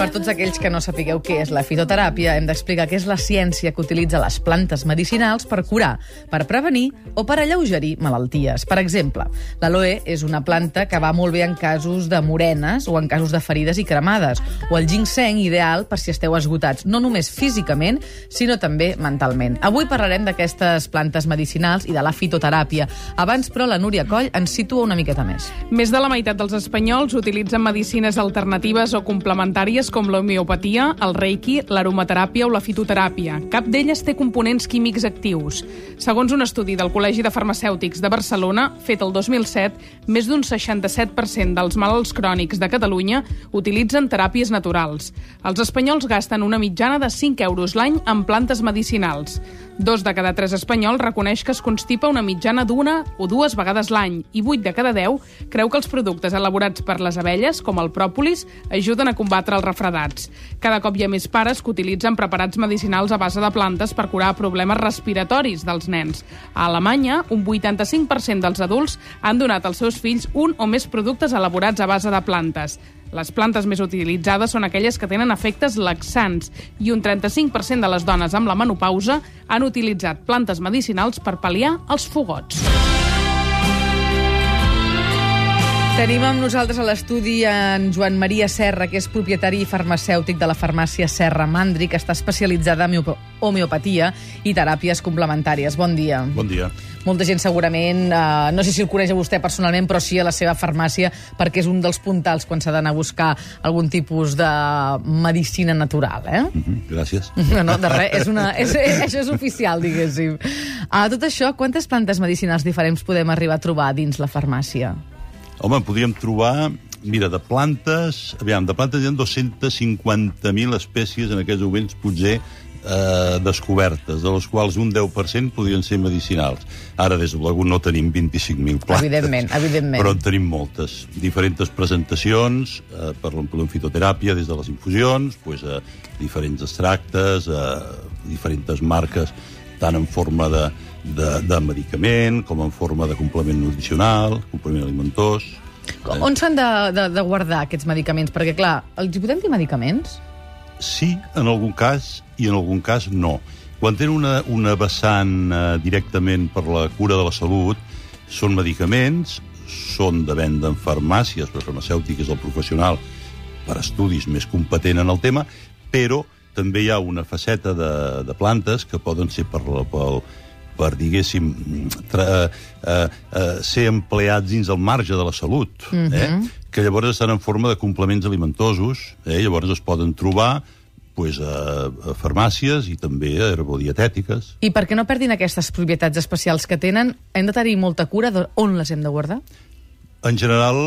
per tots aquells que no sapigueu què és la fitoteràpia, hem d'explicar què és la ciència que utilitza les plantes medicinals per curar, per prevenir o per alleugerir malalties. Per exemple, l'aloe és una planta que va molt bé en casos de morenes o en casos de ferides i cremades, o el ginseng ideal per si esteu esgotats, no només físicament, sinó també mentalment. Avui parlarem d'aquestes plantes medicinals i de la fitoteràpia. Abans, però, la Núria Coll ens situa una miqueta més. Més de la meitat dels espanyols utilitzen medicines alternatives o complementàries com l'homeopatia, el reiki, l'aromateràpia o la fitoteràpia. Cap d'elles té components químics actius. Segons un estudi del Col·legi de Farmacèutics de Barcelona, fet el 2007, més d'un 67% dels malalts crònics de Catalunya utilitzen teràpies naturals. Els espanyols gasten una mitjana de 5 euros l'any en plantes medicinals. Dos de cada tres espanyols reconeix que es constipa una mitjana d'una o dues vegades l'any i 8 de cada 10 creu que els productes elaborats per les abelles, com el pròpolis, ajuden a combatre els refredats. Cada cop hi ha més pares que utilitzen preparats medicinals a base de plantes per curar problemes respiratoris dels nens. A Alemanya, un 85% dels adults han donat als seus fills un o més productes elaborats a base de plantes. Les plantes més utilitzades són aquelles que tenen efectes laxants i un 35% de les dones amb la menopausa han utilitzat plantes medicinals per pal·liar els fogots. Tenim amb nosaltres a l'estudi en Joan Maria Serra, que és propietari i farmacèutic de la farmàcia Serra Mandri, que està especialitzada en homeopatia i teràpies complementàries. Bon dia. Bon dia. Molta gent segurament, eh, no sé si el coneix a vostè personalment, però sí a la seva farmàcia, perquè és un dels puntals quan s'ha d'anar a buscar algun tipus de medicina natural, eh? Mm -hmm, gràcies. No, no, de res, és una, és, això és oficial, diguéssim. A tot això, quantes plantes medicinals diferents podem arribar a trobar dins la farmàcia? Home, podríem trobar... Mira, de plantes... Aviam, de plantes hi ha 250.000 espècies en aquests moments, potser, eh, descobertes, de les quals un 10% podrien ser medicinals. Ara, des de l'Agut no tenim 25.000 plantes. Evidentment, evidentment. Però en tenim moltes. Diferents presentacions, eh, per la fitoteràpia, des de les infusions, pues, eh, diferents extractes, eh, diferents marques, tant en forma de, de, de medicament, com en forma de complement nutricional, complement alimentós... Com, on s'han de, de, de guardar aquests medicaments? Perquè, clar, els podem dir medicaments? Sí, en algun cas, i en algun cas no. Quan tenen una, una vessant eh, directament per la cura de la salut, són medicaments, són de venda en farmàcies, però farmacèutic és el professional per estudis més competent en el tema, però també hi ha una faceta de, de plantes que poden ser per, per, per diguéssim, tra, eh, eh, ser empleats dins el marge de la salut, mm -hmm. eh? Que llavors estan en forma de complements alimentosos, eh? llavors es poden trobar pues, a, a farmàcies i també a herbodietètiques. I perquè no perdin aquestes propietats especials que tenen, hem de tenir molta cura on les hem de guardar? En general,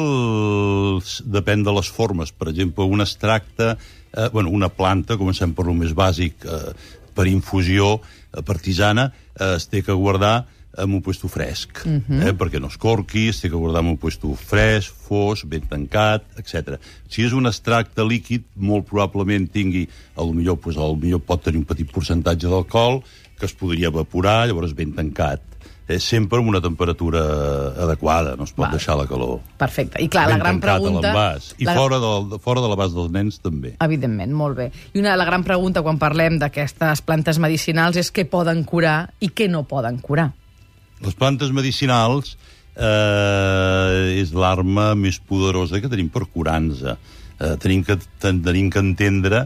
depèn de les formes. Per exemple, un extracte, eh, bueno, una planta, comencem per lo més bàsic, eh, per infusió eh, partisana, eh, es té que guardar en un puesto fresc, uh -huh. eh, perquè no es corqui, té que guardar en un puesto fresc, fos, ben tancat, etc. Si és un extracte líquid, molt probablement tingui, a lo millor, pues, al millor pot tenir un petit percentatge d'alcohol, que es podria evaporar, llavors ben tancat eh, sempre amb una temperatura adequada, no es pot Val. deixar la calor. Perfecte. I clar, ben la gran pregunta... I la... fora, de, fora de l'abast dels nens també. Evidentment, molt bé. I una la gran pregunta quan parlem d'aquestes plantes medicinals és què poden curar i què no poden curar. Les plantes medicinals eh, és l'arma més poderosa que tenim per curar-nos. Eh, tenim, que, tenim que entendre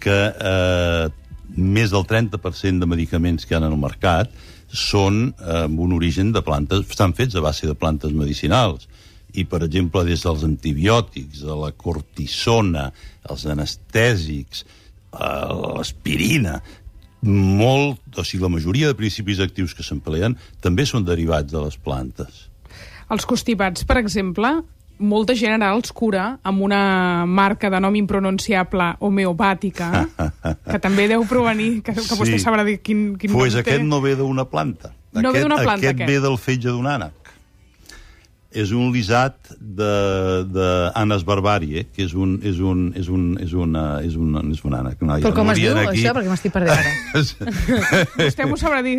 que eh, més del 30% de medicaments que hi ha en el mercat són eh, amb un origen de plantes, estan fets a base de plantes medicinals. I, per exemple, des dels antibiòtics, de la cortisona, els anestèsics, eh, l'aspirina, molt, o sigui, la majoria de principis actius que s'empleen també són derivats de les plantes. Els constipats, per exemple, molta gent ara els cura amb una marca de nom impronunciable homeopàtica, que també deu provenir, que, que sí. vostè sabrà dir quin, quin pues nom aquest té. no ve d'una planta. No aquest, ve d'una planta, aquest, aquest ve del fetge d'un ànec. És un lisat d'Anes barbarie, que és un, és un, és un, és una, és un, és un ànec. No, Però com es diu aquí... això? Perquè m'estic perdent ara. vostè m'ho sabrà dir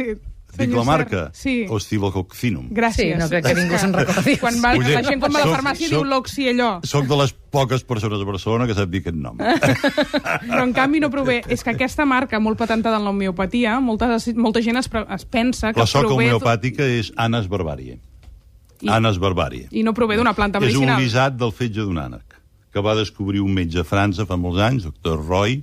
Dic Senyor la marca? Sí. Oscilococcinum. Gràcies. Sí, no crec que ningú se'n recordi. Quan va, Ui, la gent quan va a la soc- farmàcia soc- diu l'oxi allò. Soc de les poques persones a Barcelona que sap dir aquest nom. Però en canvi no prové... És que aquesta marca, molt patentada en l'homeopatia, molta, molta gent es, es pensa que La soca prové... homeopàtica és Anas barbarie. I- Anas barbarie. I no prové d'una planta És un medicinal. guisat del fetge d'un ànec, que va descobrir un metge a França fa molts anys, doctor Roy,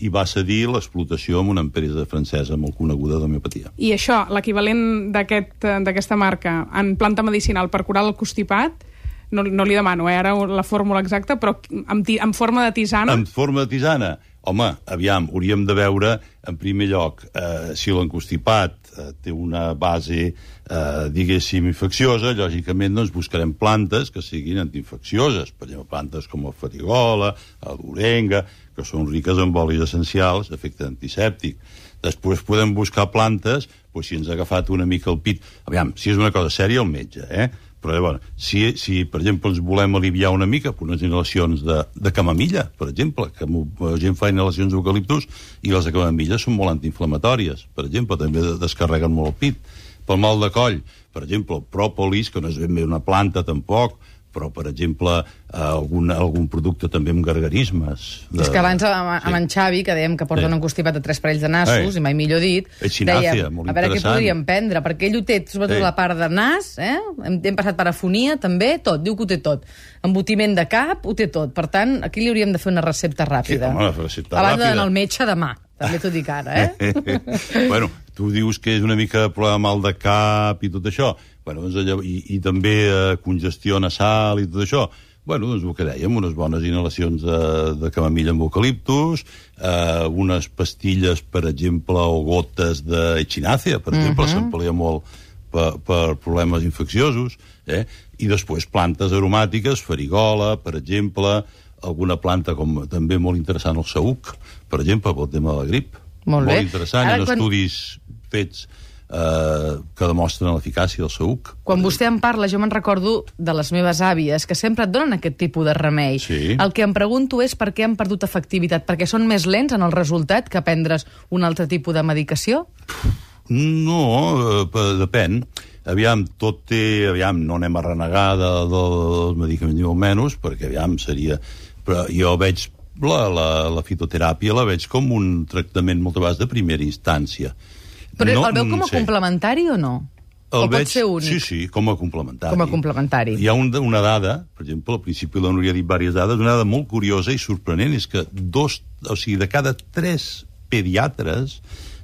i va cedir l'explotació amb una empresa francesa molt coneguda d'homeopatia. I això, l'equivalent d'aquest, d'aquesta marca en planta medicinal per curar el constipat, no, no li demano eh, ara la fórmula exacta, però ti- en forma de tisana... En forma de tisana, home, aviam, hauríem de veure, en primer lloc, eh, si l'encostipat eh, té una base, eh, diguéssim, infecciosa, lògicament doncs, buscarem plantes que siguin antiinfeccioses, per exemple, plantes com el farigola, el orenga, que són riques en olis essencials, efecte antisèptic. Després podem buscar plantes, doncs, si ens ha agafat una mica el pit... Aviam, si és una cosa sèria, el metge, eh? Però, llavors, si, si, per exemple, ens volem aliviar una mica per unes inhalacions de, de camamilla, per exemple, que la gent fa inhalacions d'eucaliptus i les de camamilla són molt antiinflamatòries, per exemple, també de- descarreguen molt el pit. Pel mal de coll, per exemple, el pròpolis, que no és ben bé una planta tampoc, però, per exemple, eh, algun, algun producte també amb gargarismes. De... És que abans amb, amb en Xavi, que dèiem que porta Sí. un encostipat de tres parells de nassos, Ei. i mai millor dit, Echinacea, dèiem, molt a veure què podríem prendre, perquè ell ho té, sobretot Sí. la part de nas, eh? hem, hem passat per afonia, també, tot, diu que ho té tot. Embotiment de cap, ho té tot. Per tant, aquí li hauríem de fer una recepta ràpida. home, una recepta Abans ràpida. d'anar al metge demà, també t'ho dic ara, eh? bueno, tu dius que és una mica problema de mal de cap i tot això, bueno, doncs allò, i, i també eh, congestió nasal i tot això, bueno, doncs el que dèiem, unes bones inhalacions de, de camamilla amb eucaliptus, eh, unes pastilles, per exemple, o gotes d'echinàcia, per exemple, s'emplia molt per, per problemes infecciosos, eh? i després plantes aromàtiques, farigola, per exemple, alguna planta com també molt interessant el saüc, per exemple, pel tema de la grip. Molt bé. Molt interessant, Ara, ha quan- estudis fets eh, que demostren l'eficàcia del saüc. Quan vostè en parla, jo me'n recordo de les meves àvies, que sempre et donen aquest tipus de remei. Sí. El que em pregunto és per què han perdut efectivitat, perquè són més lents en el resultat que prendre's un altre tipus de medicació? No, eh, depèn. Aviam, tot té... Aviam, no anem a renegar de, de, dels medicaments, ni molt menys, perquè, aviam, seria... Però jo veig la, la, la fitoteràpia la veig com un tractament moltes vegades de primera instància. Però el veu com a sí. complementari o no? El o pot ser únic? Sí, sí, com a complementari. Com a complementari. Hi ha un, una dada, per exemple, al principi la Núria ha dit diverses dades, una dada molt curiosa i sorprenent és que dos, o sigui, de cada tres pediatres,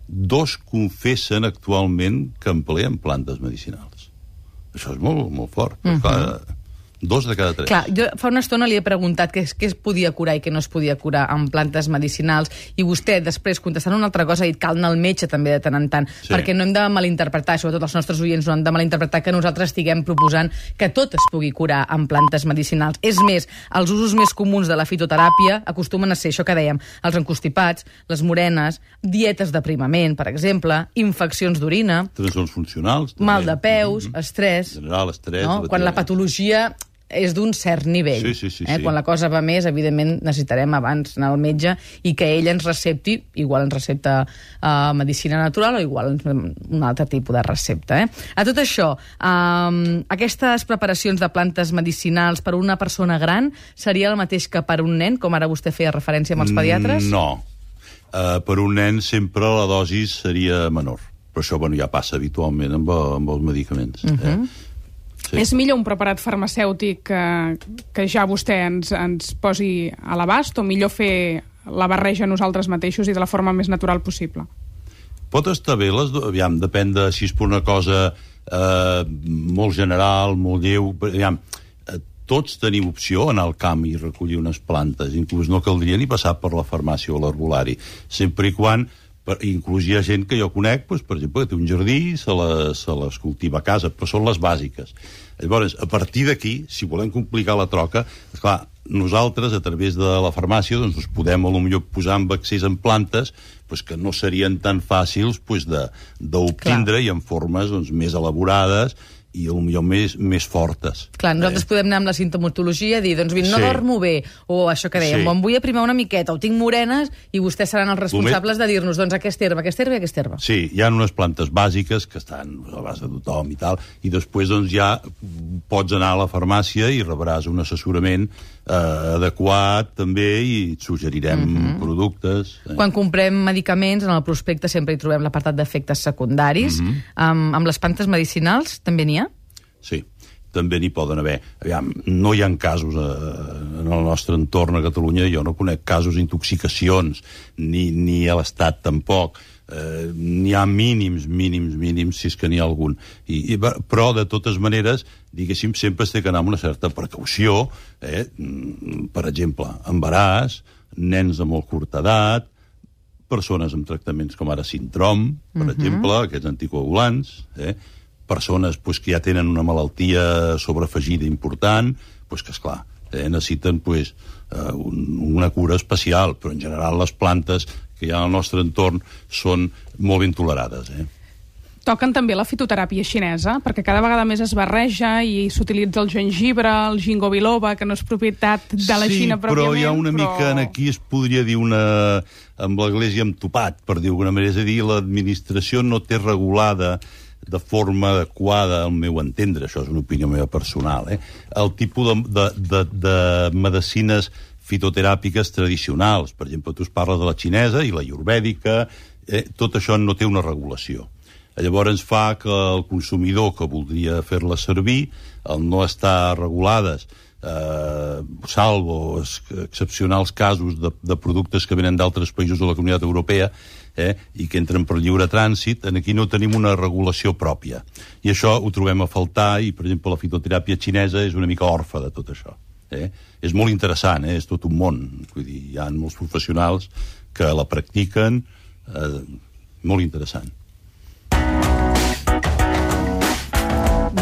dos confessen actualment que empleen plantes medicinals. Això és molt, molt fort. Uh -huh. clar, dos de cada tres. Clar, jo fa una estona li he preguntat què, què es podia curar i què no es podia curar amb plantes medicinals i vostè després, contestant una altra cosa, ha dit cal anar al metge també de tant en tant, Sí. perquè no hem de malinterpretar, sobretot els nostres oients no han de malinterpretar que nosaltres estiguem proposant que tot es pugui curar amb plantes medicinals. És més, els usos més comuns de la fitoteràpia acostumen a ser això que dèiem, els encostipats, les morenes, dietes d'aprimament, per exemple, infeccions d'orina, Trastorns funcionals. També. mal de peus, Mhm. estrès... En general, estrès... no? Quan la patologia és d'un cert nivell. Sí, sí, sí, eh? sí. Quan la cosa va més, evidentment, necessitarem abans anar al metge i que ell ens recepti, igual ens recepta uh, medicina natural o igual un altre tipus de recepta. Eh? A tot això, um, aquestes preparacions de plantes medicinals per una persona gran seria el mateix que per un nen, com ara vostè feia referència amb els pediatres? Mm, No. Uh, per un nen sempre la dosi seria menor. Però això bueno, ja passa habitualment amb, amb els medicaments. Uh -huh. eh? Sí. És millor un preparat farmacèutic que, que ja vostè ens, ens posi a l'abast o millor fer la barreja nosaltres mateixos i de la forma més natural possible? Pot estar bé, les, aviam, depèn de si és per una cosa eh, molt general, molt lleu... Aviam, eh, tots tenim opció anar al camp i recollir unes plantes, inclús no caldria ni passar per la farmàcia o l'herbolari, sempre i quan per, inclús hi ha gent que jo conec, doncs, per exemple, que té un jardí se les, se les cultiva a casa, però són les bàsiques. Llavors, a partir d'aquí, si volem complicar la troca, esclar, nosaltres, a través de la farmàcia, doncs, us podem a lo millor posar amb accés en plantes doncs, que no serien tan fàcils doncs, d'obtindre i en formes doncs, més elaborades i potser més, més fortes. Clar, nosaltres eh? podem anar amb la sintomatologia i dir, doncs no Sí. dormo bé, o això que dèiem, Sí. em vull aprimar una miqueta, o tinc morenes, i vostès seran els responsables de dir-nos, doncs aquesta herba, aquesta herba i aquesta herba. Sí, hi ha unes plantes bàsiques que estan a l'abast de tothom i tal, i després doncs, ja pots anar a la farmàcia i rebràs un assessorament eh, adequat també i et suggerirem productes. Eh? Quan comprem medicaments, en el prospecte sempre hi trobem l'apartat d'efectes secundaris. Mhm. amb, amb les plantes medicinals també n'hi ha? Sí, també n'hi poden haver. Aviam, no hi ha casos eh, en el nostre entorn a Catalunya, jo no conec casos d'intoxicacions, ni, ni a l'Estat tampoc. Eh, n'hi ha mínims, mínims, mínims, si és que n'hi ha algun. I, i, però, de totes maneres, diguéssim, sempre es té que anar amb una certa precaució. Eh? Mm, Per exemple, embaràs, nens de molt curta edat, persones amb tractaments com ara sintrom, per exemple, aquests anticoagulants, eh? persones pues, que ja tenen una malaltia sobreafegida important, pues, que, esclar, eh, necessiten pues, eh, un, una cura especial, però en general les plantes que hi ha al nostre entorn són molt ben tolerades. Eh? Toquen també la fitoteràpia xinesa, perquè cada vegada més es barreja i s'utilitza el gengibre, el ginkgo biloba, que no és propietat de la sí, Xina però pròpiament. hi ha una però... mica en aquí es podria dir una... amb l'església amb topat, per dir d'alguna manera. És a dir, l'administració no té regulada de forma adequada, al meu entendre, això és una opinió meva personal, eh? el tipus de, de, de, de medicines fitoteràpiques tradicionals. Per exemple, tu es parles de la xinesa i la iurvèdica, eh? tot això no té una regulació. Llavors fa que el consumidor que voldria fer-la servir, al no estar regulades, eh, salvo excepcionals casos de, de productes que venen d'altres països de la Comunitat Europea eh, i que entren per lliure trànsit, en aquí no tenim una regulació pròpia. I això ho trobem a faltar i, per exemple, la fitoteràpia xinesa és una mica orfa de tot això. Eh? És molt interessant, eh? és tot un món. Vull dir, hi ha molts professionals que la practiquen, eh, molt interessant.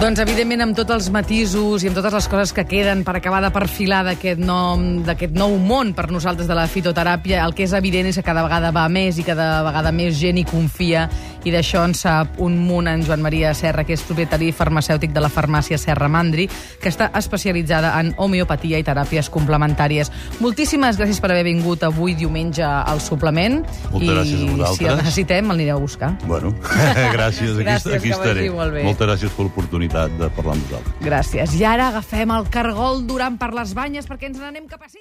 Doncs, evidentment, amb tots els matisos i amb totes les coses que queden per acabar de perfilar d'aquest nou món per nosaltres de la fitoteràpia, el que és evident és que cada vegada va més i cada vegada més gent hi confia i d'això en sap un munt en Joan Maria Serra, que és propietari farmacèutic de la farmàcia Serra Mandri, que està especialitzada en homeopatia i teràpies complementàries. Moltíssimes gràcies per haver vingut avui diumenge al suplement. Moltes I gràcies a vosaltres. si el necessitem, el anireu a buscar. Bueno, gràcies, aquí, Gràcies, aquí estaré. Moltes gràcies per l'oportunitat de parlar amb vosaltres. Gràcies. I ara agafem el cargol durant per les banyes perquè ens n'anem cap a Sitges.